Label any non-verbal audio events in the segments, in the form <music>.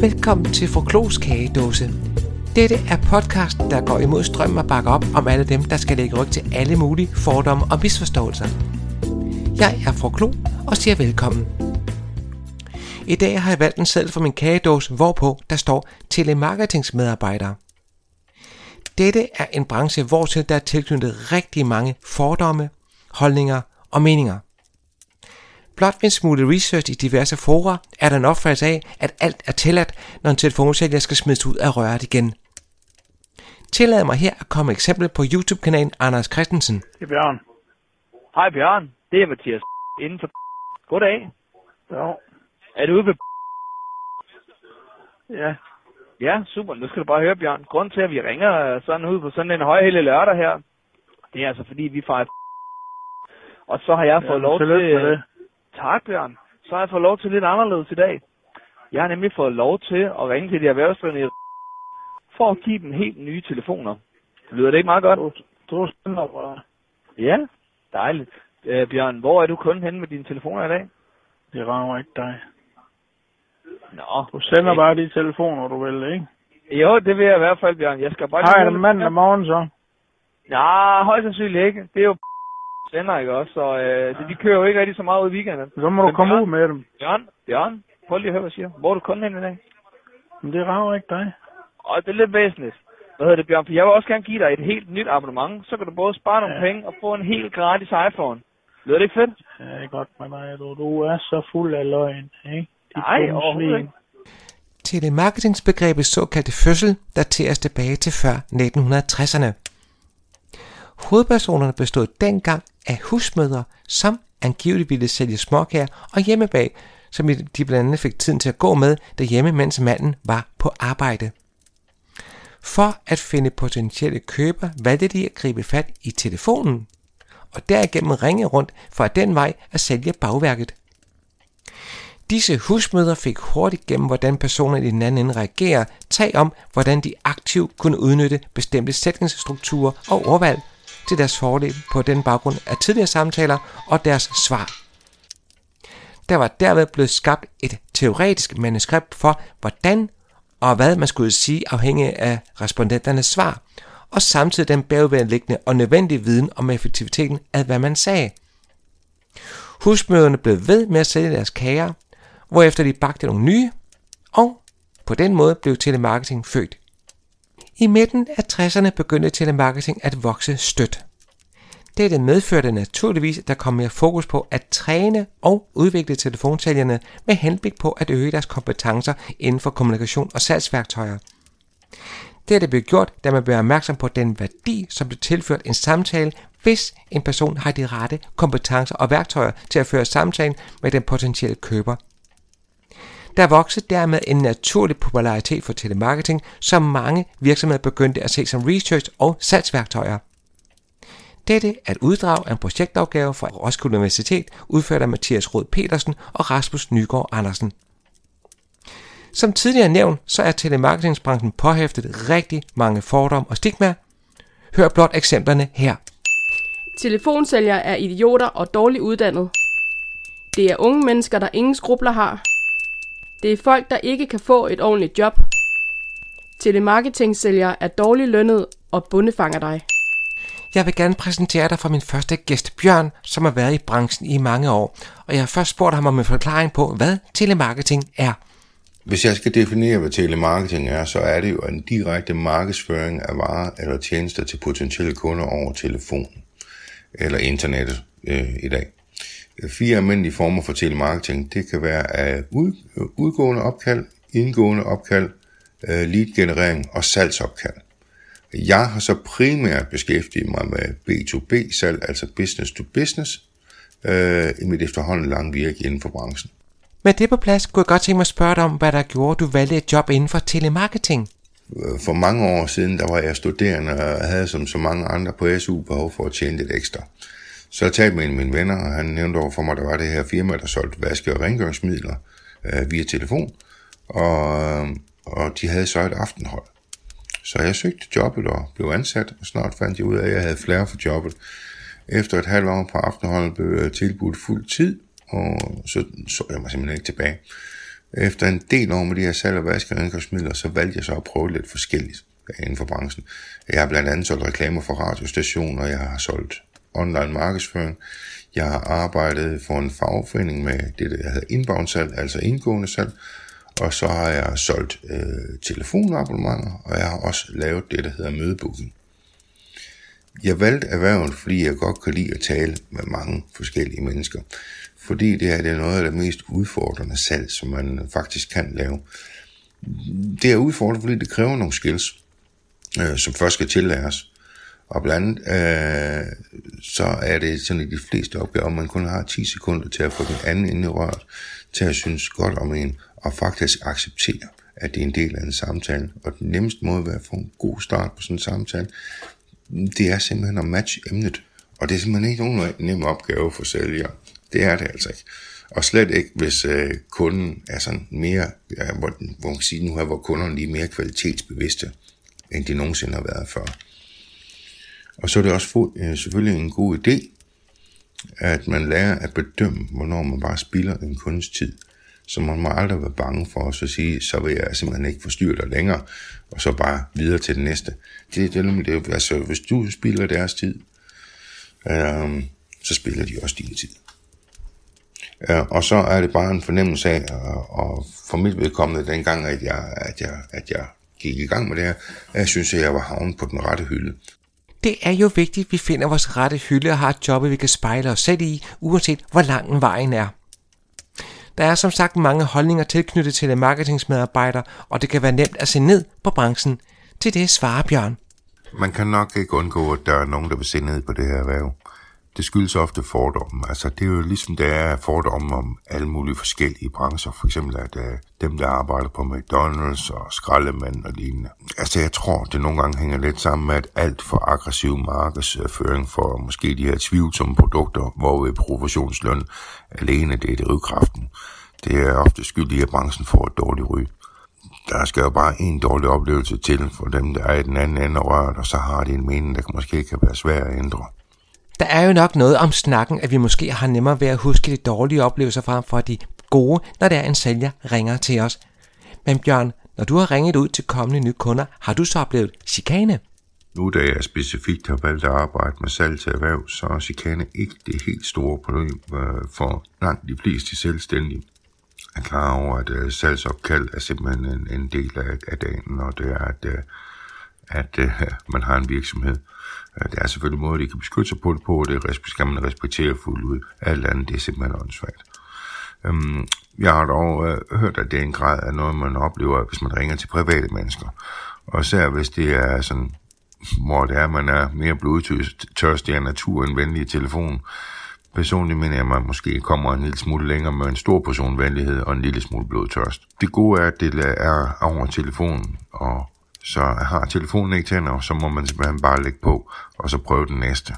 Velkommen til Froklos Kagedåse. Dette er podcasten, der går imod strømmen og bakker op om alle dem, der skal lægge ryg til alle mulige fordomme og misforståelser. Jeg er Froklo og siger velkommen. I dag har jeg valgt en seddel for min kagedåse, hvorpå der står telemarketingsmedarbejdere. Dette er en branche, hvor til der er tilknyttet rigtig mange fordomme, holdninger og meninger. Blot ved en smule research i diverse fora er der en opfattelse af, at alt er tilladt, når en telefonsælger skal smides ud af røret igen. Tillad mig her at komme et eksempel på YouTube-kanalen Anders Christensen. Det er Bjørn. Hej Bjørn, det er Mathias inden for... Goddag. Jo. Er du ude ved... Ja. Ja, super. Nu skal du bare høre, Bjørn. Grunden til, at vi ringer sådan ud på sådan en højhælde lørdag her, det er altså fordi, vi fejrer... Og så har jeg fået Jamen, lov til... det. Tak, Bjørn. Så har jeg fået lov til lidt anderledes i dag. Jeg har nemlig fået lov til at ringe til de erhvervsdrivende i- for at give dem helt nye telefoner. Lyder det ikke meget godt? Du, er. Ja, dejligt. Øh, Bjørn, hvor er du kun henne med dine telefoner i dag? Det rammer ikke dig. Nå. Du sender bare de telefoner, du vil, ikke? Jo, det vil jeg i hvert fald, Bjørn. Jeg skal bare Hej, er det mandag morgen så? Ja, højst sandsynligt ikke. Det er jo sender, ikke også? Så øh, det, de kører jo ikke rigtig så meget ud i weekenden. Så må du Men komme Bjørn- ud med dem. Bjørn, Bjørn, prøv lige at høre, hvad jeg siger. Hvor er du kun i dag? Men det rammer ikke dig. Og det er lidt væsentligt. Hvad hedder det, Bjørn? For jeg vil også gerne give dig et helt nyt abonnement. Så kan du både spare nogle Ja. penge og få en helt gratis iPhone. Lyder det ikke fedt? Ja, det er godt med dig. Du, du er så fuld af løgn, ikke? Nej, overhovedet ikke. Telemarketingsbegrebets såkaldte fødsel dateres tilbage til før 1960'erne. Hovedpersonerne bestod dengang af husmødre, som angiveligt ville sælge småkager og hjemmebag, som de blandt andet fik tiden til at gå med derhjemme, mens manden var på arbejde. For at finde potentielle køber valgte de at gribe fat i telefonen, og derigennem ringe rundt for at den vej at sælge bagværket. Disse husmødre fik hurtigt gennem, hvordan personer i den anden ende reagerer, tag om, hvordan de aktivt kunne udnytte bestemte sætningsstrukturer og ordvalg til deres fordel på den baggrund af tidligere samtaler og deres svar. Der var derved blevet skabt et teoretisk manuskript for, hvordan og hvad man skulle sige afhængig af respondenternes svar, og samtidig den bagvedliggende og nødvendige viden om effektiviteten af, hvad man sagde. Husmøderne blev ved med at sælge deres kager, hvorefter de bagte nogle nye, og på den måde blev telemarketing født. I midten af 60'erne begyndte telemarketing at vokse stødt. Dette medførte naturligvis, at der kom mere fokus på at træne og udvikle telefonsælgerne med henblik på at øge deres kompetencer inden for kommunikation og salgsværktøjer. Dette blev gjort, da man blev opmærksom på den værdi, som blev tilført en samtale, hvis en person har de rette kompetencer og værktøjer til at føre samtalen med den potentielle køber. Der voksede dermed en naturlig popularitet for telemarketing, som mange virksomheder begyndte at se som research- og salgsværktøjer. Dette er et uddrag af en projektopgave fra Roskilde Universitet, udført af Mathias Rød Petersen og Rasmus Nygaard Andersen. Som tidligere nævnt, så er telemarketingsbranchen påhæftet rigtig mange fordomme og stigmaer. Hør blot eksemplerne her. Telefonsælgere er idioter og dårligt uddannet. Det er unge mennesker, der ingen skrubler har. Det er folk, der ikke kan få et ordentligt job. Telemarketingsælgere er dårligt lønnet og bundefanger dig. Jeg vil gerne præsentere dig for min første gæst, Bjørn, som har været i branchen i mange år. Og jeg har først spurgt ham om en forklaring på, hvad telemarketing er. Hvis jeg skal definere, hvad telemarketing er, så er det jo en direkte markedsføring af varer eller tjenester til potentielle kunder over telefon eller internettet øh, i dag. Fire almindelige former for telemarketing, det kan være af ud, udgående opkald, indgående opkald, øh, lead-generering og salgsopkald. Jeg har så primært beskæftiget mig med B2B-salg, altså business to business, øh, i mit efterhånden lange virke inden for branchen. Med det på plads kunne jeg godt tænke mig at spørge dig om, hvad der gjorde, du valgte et job inden for telemarketing. Øh, For mange år siden, der var jeg studerende og havde som så mange andre på SU behov for at tjene lidt ekstra. Så jeg talte med en af mine venner, og han nævnte over for mig, at der var det her firma, der solgte vaske- og rengøringsmidler øh, via telefon, og, øh, og de havde så et aftenhold. Så jeg søgte jobbet og blev ansat, og snart fandt jeg ud af, at jeg havde flere for jobbet. Efter et halvt år på aftenholdet blev jeg tilbudt fuld tid, og så så jeg mig simpelthen ikke tilbage. Efter en del år med de her salg og vaske og rengøringsmidler, så valgte jeg så at prøve lidt forskelligt inden for branchen. Jeg har blandt andet solgt reklamer for radiostationer, jeg har solgt online markedsføring, jeg har arbejdet for en fagforening med det, der hedder inbound salg, altså indgående salg, og så har jeg solgt øh, telefonabonnementer, og jeg har også lavet det, der hedder mødebooking. Jeg valgte erhvervet, fordi jeg godt kan lide at tale med mange forskellige mennesker. Fordi det er, det er noget af det mest udfordrende salg, som man faktisk kan lave. Det er udfordrende, fordi det kræver nogle skills, øh, som først skal tillæres. Og blandt andet, øh, så er det sådan i de fleste opgaver, man kun har 10 sekunder til at få den anden ind i røret, til at synes godt om en, og faktisk acceptere, at det er en del af en samtale. Og den nemmeste måde at få en god start på sådan en samtale, det er simpelthen at matche emnet. Og det er simpelthen ikke nogen nem opgave for sælger. Det er det altså ikke. Og slet ikke, hvis øh, kunden er sådan mere, ja, hvor, hvor man kan sige nu her, hvor kunderne lige er mere kvalitetsbevidste, end de nogensinde har været før. Og så er det også øh, selvfølgelig en god idé, at man lærer at bedømme, hvornår man bare spilder en kundes tid. Så man må aldrig være bange for at så sige, så vil jeg simpelthen ikke forstyrre dig længere, og så bare videre til det næste. Det, det, det, altså, hvis du spilder deres tid, øh, så spiller de også din tid. Øh, og så er det bare en fornemmelse af, og, og for mit vedkommende dengang, at jeg, at, jeg, at jeg gik i gang med det her, jeg synes, at jeg var havnet på den rette hylde. Det er jo vigtigt, at vi finder vores rette hylde og har et job, vi kan spejle os selv i, uanset hvor lang vejen er. Der er som sagt mange holdninger tilknyttet til marketingsmedarbejdere, og det kan være nemt at se ned på branchen. Til det svarer Bjørn. Man kan nok ikke undgå, at der er nogen, der vil se ned på det her erhverv det skyldes ofte fordomme. Altså, det er jo ligesom, der er fordomme om alle mulige forskellige brancher. For eksempel, at uh, dem, der arbejder på McDonald's og skraldemænd og lignende. Altså, jeg tror, det nogle gange hænger lidt sammen med, at alt for aggressiv markedsføring for måske de her tvivlsomme produkter, hvor provisionsløn alene det er det drivkraften. Det er ofte skyld i, at branchen får et dårligt ry der skal jo bare en dårlig oplevelse til for dem, der er i den anden ende af røret, og så har de en mening, der måske kan være svær at ændre. Der er jo nok noget om snakken, at vi måske har nemmere ved at huske de dårlige oplevelser frem for de gode, når der er en sælger ringer til os. Men Bjørn, når du har ringet ud til kommende nye kunder, har du så oplevet chikane? Nu da jeg specifikt har valgt at arbejde med salg til erhverv, så er chikane ikke det helt store problem øh, for langt de fleste selvstændige. Jeg er klar over, at øh, salgsopkald er simpelthen en, en del af, af dagen, og det er, at, øh, at øh, man har en virksomhed. Øh, der er selvfølgelig måder, de kan beskytte sig på det på, og det skal man respektere fuldt ud. Alt andet, det er simpelthen åndssvagt. Øhm, jeg har dog øh, hørt, at det er en grad af noget, man oplever, hvis man ringer til private mennesker. Og især hvis det er sådan, hvor det er, man er mere blodtørstig af natur end venlig i telefon. Personligt mener jeg, at man måske kommer en lille smule længere med en stor portion venlighed og en lille smule blodtørst. Det gode er, at det er over telefonen, og så har telefonen ikke tænder, så må man simpelthen bare lægge på, og så prøve den næste.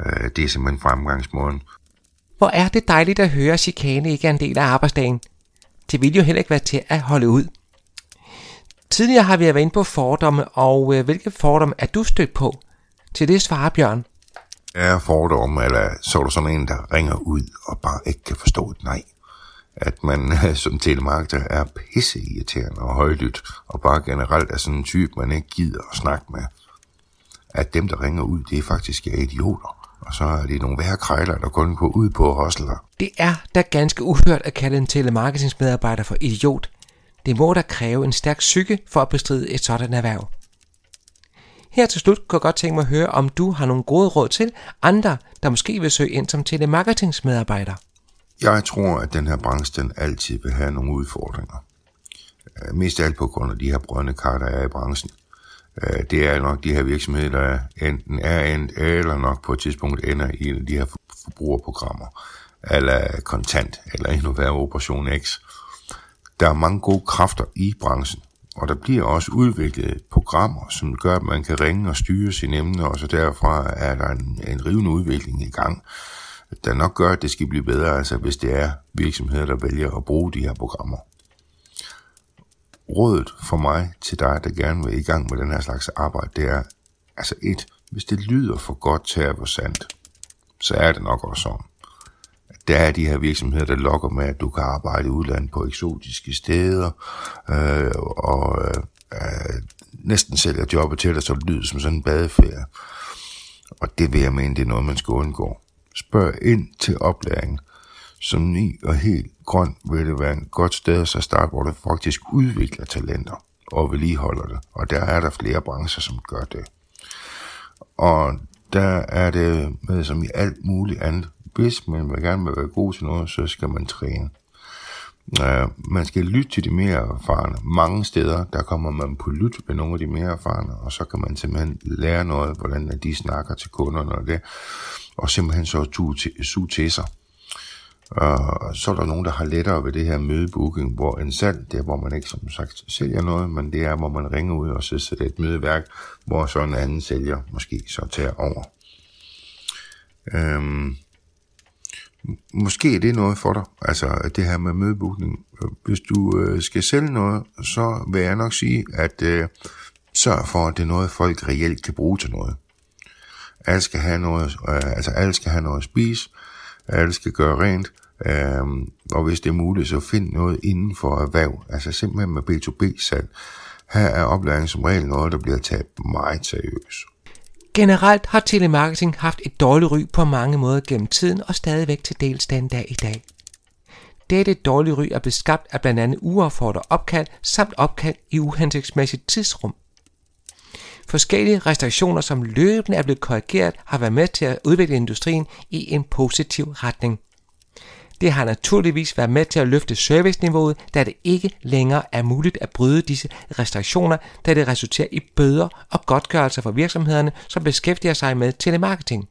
Øh, det er simpelthen fremgangsmåden. Hvor er det dejligt at høre, at chikane ikke er en del af arbejdsdagen. Det vil jo heller ikke være til at holde ud. Tidligere har vi været inde på fordomme, og øh, hvilke fordomme er du stødt på? Til det svarer Bjørn. Er fordomme, eller så er du sådan en, der ringer ud og bare ikke kan forstå et nej at man <laughs> som telemarketer er pisseirriterende og højlydt, og bare generelt er sådan en type, man ikke gider at snakke med. At dem, der ringer ud, det er faktisk er idioter. Og så er det nogle værre krejler, der kun går ud på hostler. Det er da ganske uhørt at kalde en telemarketingsmedarbejder for idiot. Det må da kræve en stærk psyke for at bestride et sådan erhverv. Her til slut kunne jeg godt tænke mig at høre, om du har nogle gode råd til andre, der måske vil søge ind som telemarketingsmedarbejder. Jeg tror, at den her branche den altid vil have nogle udfordringer. Øh, mest af alt på grund af de her brønde kar, der er i branchen. Øh, det er nok de her virksomheder, der enten er endt, eller nok på et tidspunkt ender i en af de her forbrugerprogrammer, eller kontant, eller endnu værre Operation X. Der er mange gode kræfter i branchen, og der bliver også udviklet programmer, som gør, at man kan ringe og styre sine emner, og så derfra er der en, en rivende udvikling i gang der nok gør, at det skal blive bedre, altså hvis det er virksomheder, der vælger at bruge de her programmer. Rådet for mig til dig, der gerne vil i gang med den her slags arbejde, det er, altså et, hvis det lyder for godt til at være sandt, så er det nok også sådan. Der er de her virksomheder, der lokker med, at du kan arbejde i udlandet på eksotiske steder, øh, og øh, øh næsten sælger jobbet til dig, så det lyder som sådan en badeferie. Og det vil jeg mene, det er noget, man skal undgå. Spørg ind til oplæringen. Som ny og helt grøn vil det være en godt sted at starte, hvor du faktisk udvikler talenter og vedligeholder det. Og der er der flere brancher, som gør det. Og der er det med som i alt muligt andet. Hvis man vil gerne vil være god til noget, så skal man træne. Uh, man skal lytte til de mere erfarne. Mange steder, der kommer man på lyt med nogle af de mere erfarne, og så kan man simpelthen lære noget, hvordan de snakker til kunderne og det, og simpelthen så suge til sig. Og så er der nogen, der har lettere ved det her mødebooking, hvor en salg, det er, hvor man ikke som sagt sælger noget, men det er, hvor man ringer ud og så sætter et mødeværk, hvor så en anden sælger måske så tager over. Øhm, måske er det noget for dig, altså det her med mødebooking. Hvis du øh, skal sælge noget, så vil jeg nok sige, at øh, sørg for, at det er noget, folk reelt kan bruge til noget. Alle skal have noget, øh, altså alle skal have noget at spise, alle skal gøre rent, øh, og hvis det er muligt, så find noget inden for erhverv, altså simpelthen med B2B-salg. Her er oplæring som regel noget, der bliver taget meget seriøst. Generelt har telemarketing haft et dårligt ry på mange måder gennem tiden og stadigvæk til dels den dag i dag. Dette dårlige ry er blevet skabt af blandt andet uaffordret opkald samt opkald i uhensigtsmæssigt tidsrum. Forskellige restriktioner, som løbende er blevet korrigeret, har været med til at udvikle industrien i en positiv retning. Det har naturligvis været med til at løfte serviceniveauet, da det ikke længere er muligt at bryde disse restriktioner, da det resulterer i bøder og godtgørelser for virksomhederne, som beskæftiger sig med telemarketing.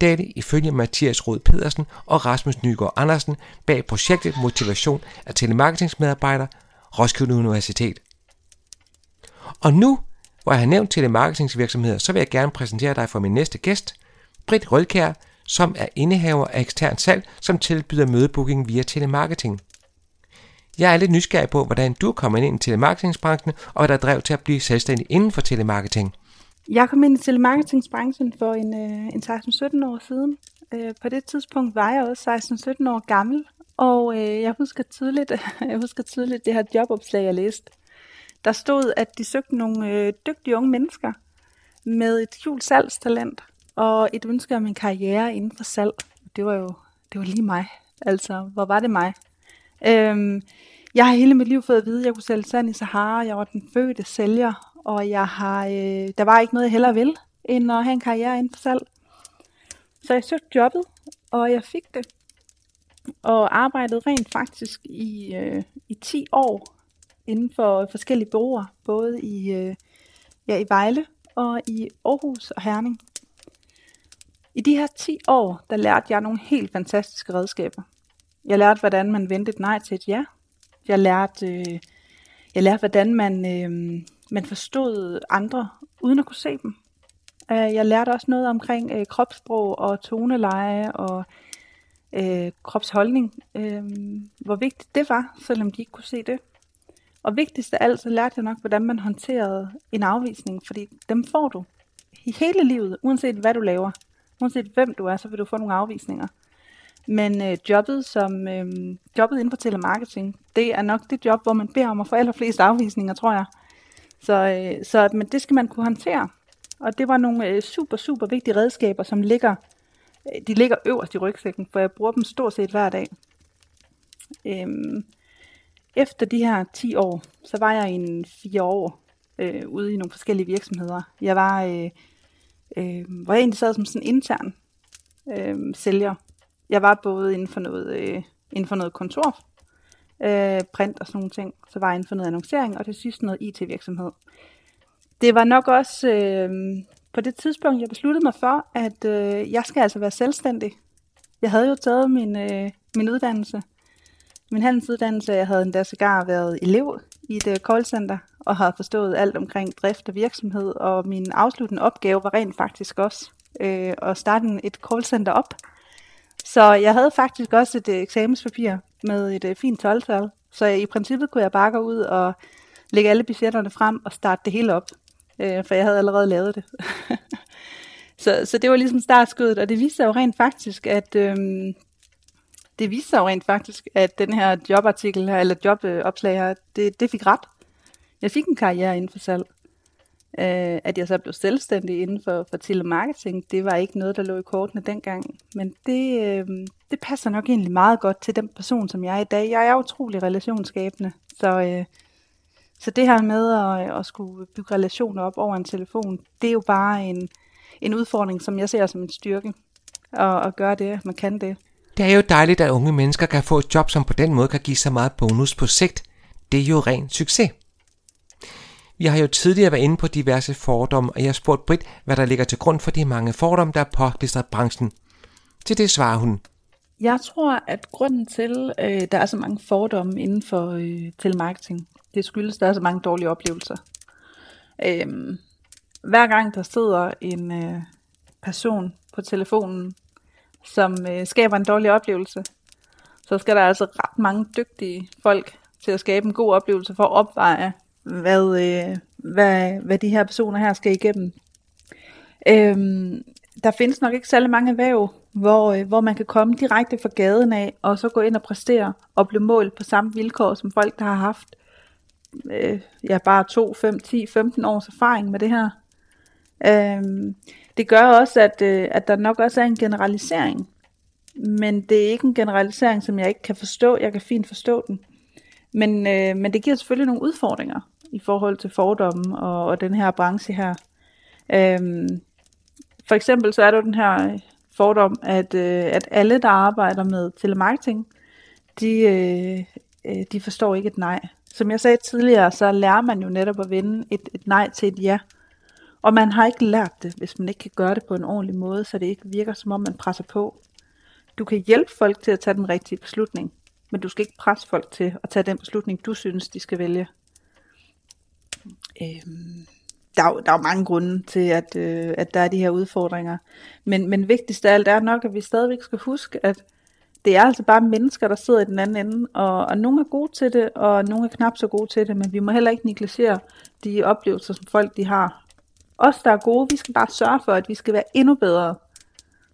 Dette ifølge Mathias Rod Pedersen og Rasmus Nygaard Andersen bag projektet Motivation af telemarketingsmedarbejdere, Roskilde Universitet. Og nu hvor jeg har nævnt telemarketingsvirksomheder, så vil jeg gerne præsentere dig for min næste gæst, Britt Rølkær, som er indehaver af ekstern salg, som tilbyder mødebooking via telemarketing. Jeg er lidt nysgerrig på, hvordan du kom ind i telemarketingsbranchen, og hvad der drev til at blive selvstændig inden for telemarketing. Jeg kom ind i telemarketingsbranchen for en, øh, en 16-17 år siden. Øh, på det tidspunkt var jeg også 16-17 år gammel, og øh, jeg husker tydeligt, <laughs> jeg husker tydeligt det her jobopslag, jeg læste. Der stod, at de søgte nogle øh, dygtige unge mennesker med et skjult salgstalent og et ønske om en karriere inden for salg. Det var jo det var lige mig. Altså, hvor var det mig? Øhm, jeg har hele mit liv fået at vide, at jeg kunne sælge sand i Sahara. Jeg var den fødte sælger, og jeg har, øh, der var ikke noget, jeg hellere ville, end at have en karriere inden for salg. Så jeg søgte jobbet, og jeg fik det. Og arbejdede rent faktisk i, øh, i 10 år inden for forskellige bureauer, både i, øh, ja, i Vejle og i Aarhus og Herning. I de her 10 år, der lærte jeg nogle helt fantastiske redskaber. Jeg lærte, hvordan man vendte et nej til et ja. Jeg lærte, øh, jeg lærte hvordan man, øh, man forstod andre, uden at kunne se dem. Øh, jeg lærte også noget omkring øh, kropssprog og toneleje og øh, kropsholdning. Øh, hvor vigtigt det var, selvom de ikke kunne se det. Og vigtigst af alt, så lærte jeg nok, hvordan man håndterede en afvisning, fordi dem får du i hele livet, uanset hvad du laver. Uanset hvem du er, så vil du få nogle afvisninger. Men øh, jobbet som øh, jobbet inden for telemarketing, det er nok det job, hvor man beder om at få allerflest afvisninger, tror jeg. Så, øh, så men det skal man kunne håndtere. Og det var nogle øh, super, super vigtige redskaber, som ligger, øh, de ligger øverst i rygsækken, for jeg bruger dem stort set hver dag. Øh, efter de her 10 år, så var jeg i en fire år øh, ude i nogle forskellige virksomheder. Jeg var, øh, øh, hvor jeg egentlig sad som sådan intern øh, sælger. Jeg var både inden for noget, øh, inden for noget kontor, øh, print og sådan nogle ting. Så var jeg inden for noget annoncering, og til sidst noget IT-virksomhed. Det var nok også øh, på det tidspunkt, jeg besluttede mig for, at øh, jeg skal altså være selvstændig. Jeg havde jo taget min, øh, min uddannelse, min handelsuddannelse, jeg havde endda sågar været elev i et øh, callcenter, og har forstået alt omkring drift og virksomhed, og min afsluttende opgave var rent faktisk også øh, at starte et callcenter op. Så jeg havde faktisk også et øh, eksamenspapir med et øh, fint 12-tal, så i princippet kunne jeg bare gå ud og lægge alle budgetterne frem og starte det hele op, øh, for jeg havde allerede lavet det. <laughs> så, så det var ligesom startskuddet, og det viste sig jo rent faktisk, at øh, det viste sig jo rent faktisk, at den her jobartikel her, eller jobopslag her, det, det fik ret. Jeg fik en karriere inden for salg. Øh, at jeg så blev selvstændig inden for, for telemarketing, det var ikke noget, der lå i kortene dengang. Men det, øh, det passer nok egentlig meget godt til den person, som jeg er i dag. Jeg er utrolig relationsskabende, så, øh, så det her med at, at skulle bygge relationer op over en telefon, det er jo bare en, en udfordring, som jeg ser som en styrke. at, at gøre det, man kan det. Det er jo dejligt, at unge mennesker kan få et job, som på den måde kan give så meget bonus på sigt. Det er jo ren succes. Vi har jo tidligere været inde på diverse fordomme, og jeg har spurgt Britt, hvad der ligger til grund for de mange fordomme, der er påklistret branchen. Til det svarer hun. Jeg tror, at grunden til, at øh, der er så mange fordomme inden for øh, telemarketing, det skyldes, at der er så mange dårlige oplevelser. Øhm, hver gang der sidder en øh, person på telefonen, som øh, skaber en dårlig oplevelse, så skal der altså ret mange dygtige folk til at skabe en god oplevelse for at opveje hvad, øh, hvad, hvad de her personer her skal igennem. Øhm, der findes nok ikke særlig mange erhverv, hvor, øh, hvor man kan komme direkte fra gaden af, og så gå ind og præstere og blive målt på samme vilkår som folk, der har haft øh, ja, bare 2, 5, 10, 15 års erfaring med det her. Øhm, det gør også, at, øh, at der nok også er en generalisering. Men det er ikke en generalisering, som jeg ikke kan forstå. Jeg kan fint forstå den. Men, øh, men det giver selvfølgelig nogle udfordringer i forhold til fordommen og, og den her branche her. Øhm, for eksempel så er der den her øh, fordom, at, øh, at alle, der arbejder med telemarketing, de, øh, øh, de forstår ikke et nej. Som jeg sagde tidligere, så lærer man jo netop at vende et, et nej til et ja. Og man har ikke lært det, hvis man ikke kan gøre det på en ordentlig måde, så det ikke virker som om man presser på. Du kan hjælpe folk til at tage den rigtige beslutning, men du skal ikke presse folk til at tage den beslutning, du synes, de skal vælge. Øhm, der, er, der er mange grunde til, at, øh, at der er de her udfordringer. Men, men vigtigst af alt er nok, at vi stadigvæk skal huske, at det er altså bare mennesker, der sidder i den anden ende, og, og nogle er gode til det, og nogle er knap så gode til det, men vi må heller ikke negligere de oplevelser, som folk de har. Os, der er gode, vi skal bare sørge for, at vi skal være endnu bedre,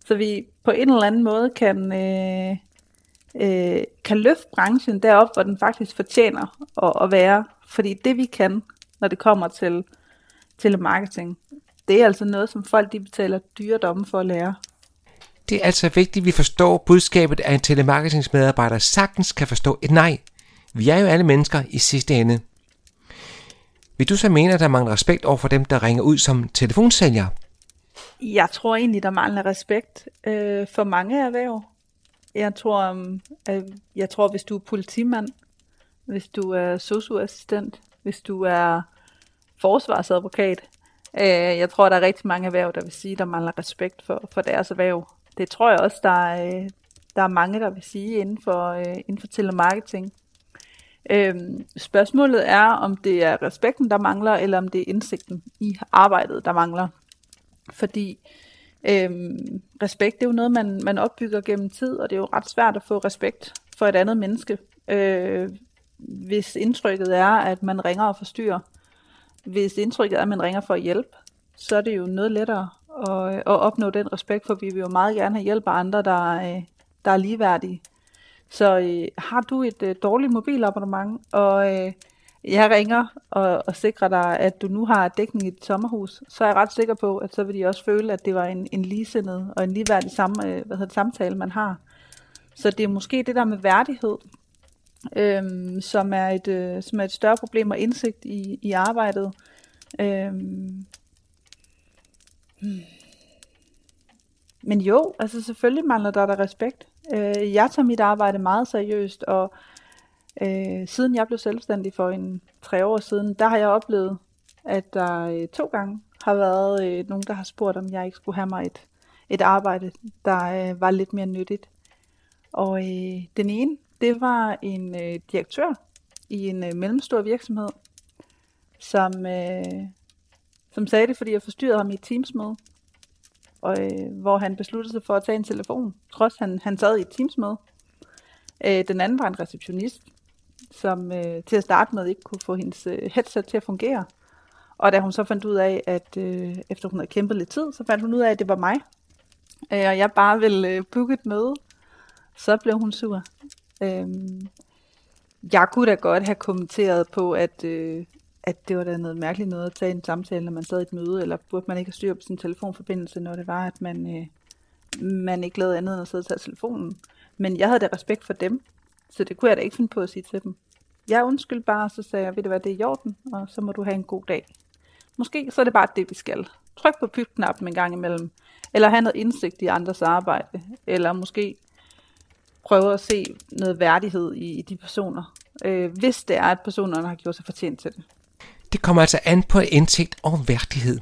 så vi på en eller anden måde kan, øh, øh, kan løfte branchen derop, hvor den faktisk fortjener at, at være. Fordi det vi kan, når det kommer til, til marketing, det er altså noget, som folk de betaler dyre domme for at lære. Det er altså vigtigt, at vi forstår budskabet, at en telemarketingsmedarbejder sagtens kan forstå et nej. Vi er jo alle mennesker i sidste ende. Vil du så mene, at der mangler respekt over for dem, der ringer ud som telefonsælger? Jeg tror egentlig, der mangler respekt øh, for mange erhverv. Jeg tror, um, øh, jeg tror, hvis du er politimand, hvis du er socioassistent, hvis du er forsvarsadvokat, øh, jeg tror, der er rigtig mange erhverv, der vil sige, der mangler respekt for, for deres erhverv. Det tror jeg også, der er, øh, der er mange, der vil sige inden for, øh, inden for telemarketing. Øhm, spørgsmålet er, om det er respekten, der mangler, eller om det er indsigten i arbejdet, der mangler. Fordi øhm, respekt, det er jo noget, man, man opbygger gennem tid, og det er jo ret svært at få respekt for et andet menneske, øh, hvis indtrykket er, at man ringer og forstyrrer. Hvis indtrykket er, at man ringer for at hjælpe, så er det jo noget lettere at, at opnå den respekt, for vi vil jo meget gerne have hjælp af andre, der, øh, der er ligeværdige. Så øh, har du et øh, dårligt mobilabonnement, og øh, jeg ringer og, og sikrer dig, at du nu har dækning i dit sommerhus, så er jeg ret sikker på, at så vil de også føle, at det var en, en ligesindet og en ligeværdig samme, øh, hvad hedder det, samtale, man har. Så det er måske det der med værdighed, øhm, som, er et, øh, som er et større problem og indsigt i, i arbejdet. Øhm. Hmm. Men jo, altså selvfølgelig mangler der der respekt. Øh, jeg tager mit arbejde meget seriøst, og øh, siden jeg blev selvstændig for en tre år siden, der har jeg oplevet, at der øh, to gange har været øh, nogen, der har spurgt, om jeg ikke skulle have mig et, et arbejde, der øh, var lidt mere nyttigt. Og øh, den ene, det var en øh, direktør i en øh, mellemstor virksomhed, som, øh, som sagde det, fordi jeg forstyrrede ham i et teamsmøde og, øh, hvor han besluttede sig for at tage en telefon, trods han, han sad i et teamsmøde. Øh, den anden var en receptionist, som øh, til at starte med ikke kunne få hendes øh, headset til at fungere. Og da hun så fandt ud af, at øh, efter hun havde kæmpet lidt tid, så fandt hun ud af, at det var mig. Øh, og jeg bare ville øh, booke et møde så blev hun sur. Øh, jeg kunne da godt have kommenteret på, at, øh, at det var da noget mærkeligt noget at tage en samtale, når man sad i et møde, eller burde man ikke have styr på sin telefonforbindelse, når det var, at man, øh, man ikke lavede andet end at sidde og tage telefonen. Men jeg havde da respekt for dem, så det kunne jeg da ikke finde på at sige til dem. Jeg undskyld bare, så sagde jeg, ved du hvad, det er i orden, og så må du have en god dag. Måske så er det bare det, vi skal. Tryk på pytknappen en gang imellem, eller have noget indsigt i andres arbejde, eller måske prøve at se noget værdighed i, i de personer, øh, hvis det er, at personerne har gjort sig fortjent til det. Det kommer altså an på indsigt og værdighed.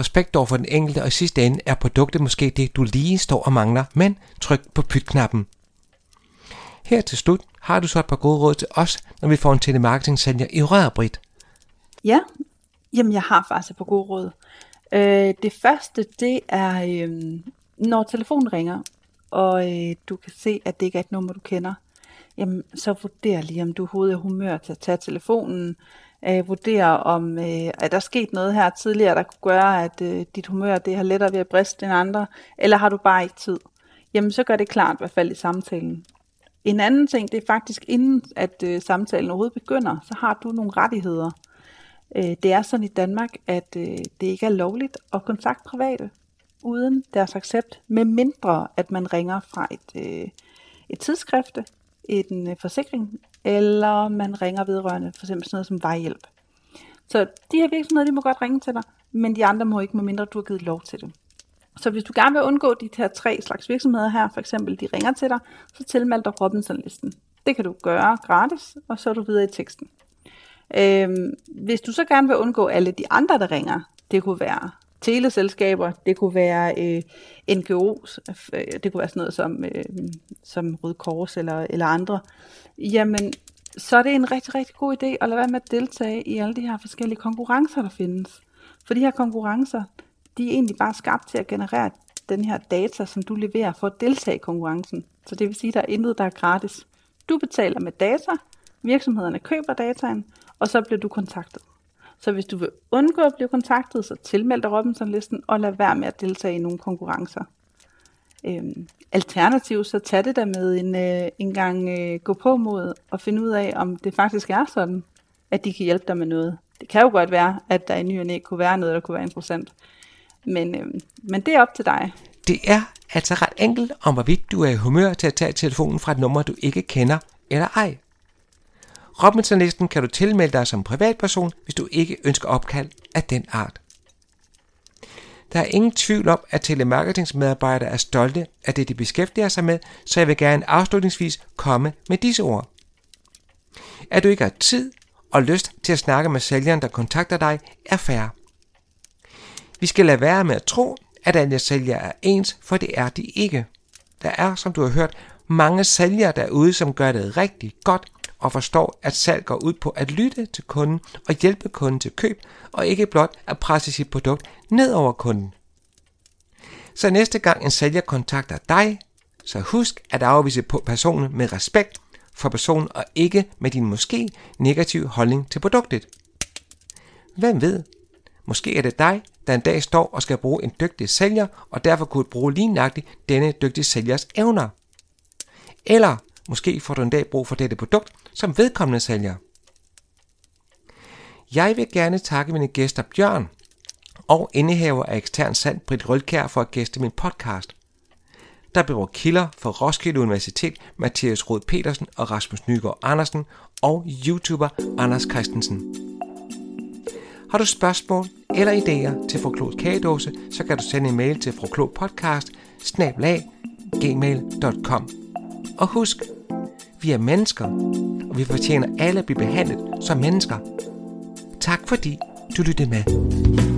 Respekt over for den enkelte, og i sidste ende er produktet måske det, du lige står og mangler, men tryk på pytknappen. Her til slut har du så et par gode råd til os, når vi får en telemarketing-sælger i rør, Ja, jamen jeg har faktisk et par gode råd. Øh, det første, det er, øh, når telefonen ringer, og øh, du kan se, at det ikke er et nummer, du kender, jamen så vurder lige, om du overhovedet er humør til at tage telefonen. Øh, vurder, om øh, er der sket noget her tidligere, der kunne gøre, at øh, dit humør det har lettere ved at briste end andre, eller har du bare ikke tid? Jamen så gør det klart, i hvert fald i samtalen. En anden ting, det er faktisk inden at øh, samtalen overhovedet begynder, så har du nogle rettigheder. Øh, det er sådan i Danmark, at øh, det ikke er lovligt at kontakte private uden deres accept, med mindre at man ringer fra et, øh, et tidsskrifte, en øh, forsikring, eller man ringer vedrørende for eksempel sådan noget som vejhjælp. Så de her virksomheder, de må godt ringe til dig, men de andre må ikke, medmindre du har givet lov til det. Så hvis du gerne vil undgå de her tre slags virksomheder her, for eksempel de ringer til dig, så tilmeld dig Robinson-listen. Det kan du gøre gratis, og så er du videre i teksten. Øhm, hvis du så gerne vil undgå alle de andre, der ringer, det kunne være teleselskaber, det kunne være øh, NGO's, øh, det kunne være sådan noget som, øh, som Røde Kors eller, eller andre, jamen så er det en rigtig, rigtig god idé at lade være med at deltage i alle de her forskellige konkurrencer, der findes. For de her konkurrencer, de er egentlig bare skabt til at generere den her data, som du leverer for at deltage i konkurrencen. Så det vil sige, at der er intet, der er gratis. Du betaler med data, virksomhederne køber dataen, og så bliver du kontaktet. Så hvis du vil undgå at blive kontaktet, så tilmeld dig Robinson-listen og lad være med at deltage i nogle konkurrencer. Øhm, alternativt, så tag det der med en, øh, en gang øh, gå på mod og finde ud af, om det faktisk er sådan, at de kan hjælpe dig med noget. Det kan jo godt være, at der i ny og næ kunne være noget, der kunne være interessant. Men, øh, men det er op til dig. Det er altså ret enkelt om, hvorvidt du er i humør til at tage telefonen fra et nummer, du ikke kender eller ej. Robinson-listen kan du tilmelde dig som privatperson, hvis du ikke ønsker opkald af den art. Der er ingen tvivl om, at telemarketingsmedarbejdere er stolte af det, de beskæftiger sig med, så jeg vil gerne afslutningsvis komme med disse ord. At du ikke har tid og lyst til at snakke med sælgeren, der kontakter dig, er færre. Vi skal lade være med at tro, at alle sælgere er ens, for det er de ikke. Der er, som du har hørt, mange sælgere derude, som gør det rigtig godt og forstår, at salg går ud på at lytte til kunden og hjælpe kunden til køb, og ikke blot at presse sit produkt ned over kunden. Så næste gang en sælger kontakter dig, så husk at afvise personen med respekt for personen og ikke med din måske negative holdning til produktet. Hvem ved? Måske er det dig, der en dag står og skal bruge en dygtig sælger, og derfor kunne bruge lige nøjagtigt denne dygtige sælgers evner. Eller måske får du en dag brug for dette produkt, som vedkommende sælger. Jeg vil gerne takke mine gæster Bjørn og indehaver af ekstern sand Britt Rølkær for at gæste min podcast. Der bliver kilder for Roskilde Universitet, Mathias Rod Petersen og Rasmus Nygaard Andersen og YouTuber Anders Christensen. Har du spørgsmål eller idéer til Froklod kagedåse, så kan du sende en mail til froklodpodcast gmail.com. Og husk, vi er mennesker, og vi fortjener alle at blive behandlet som mennesker. Tak fordi du lyttede med.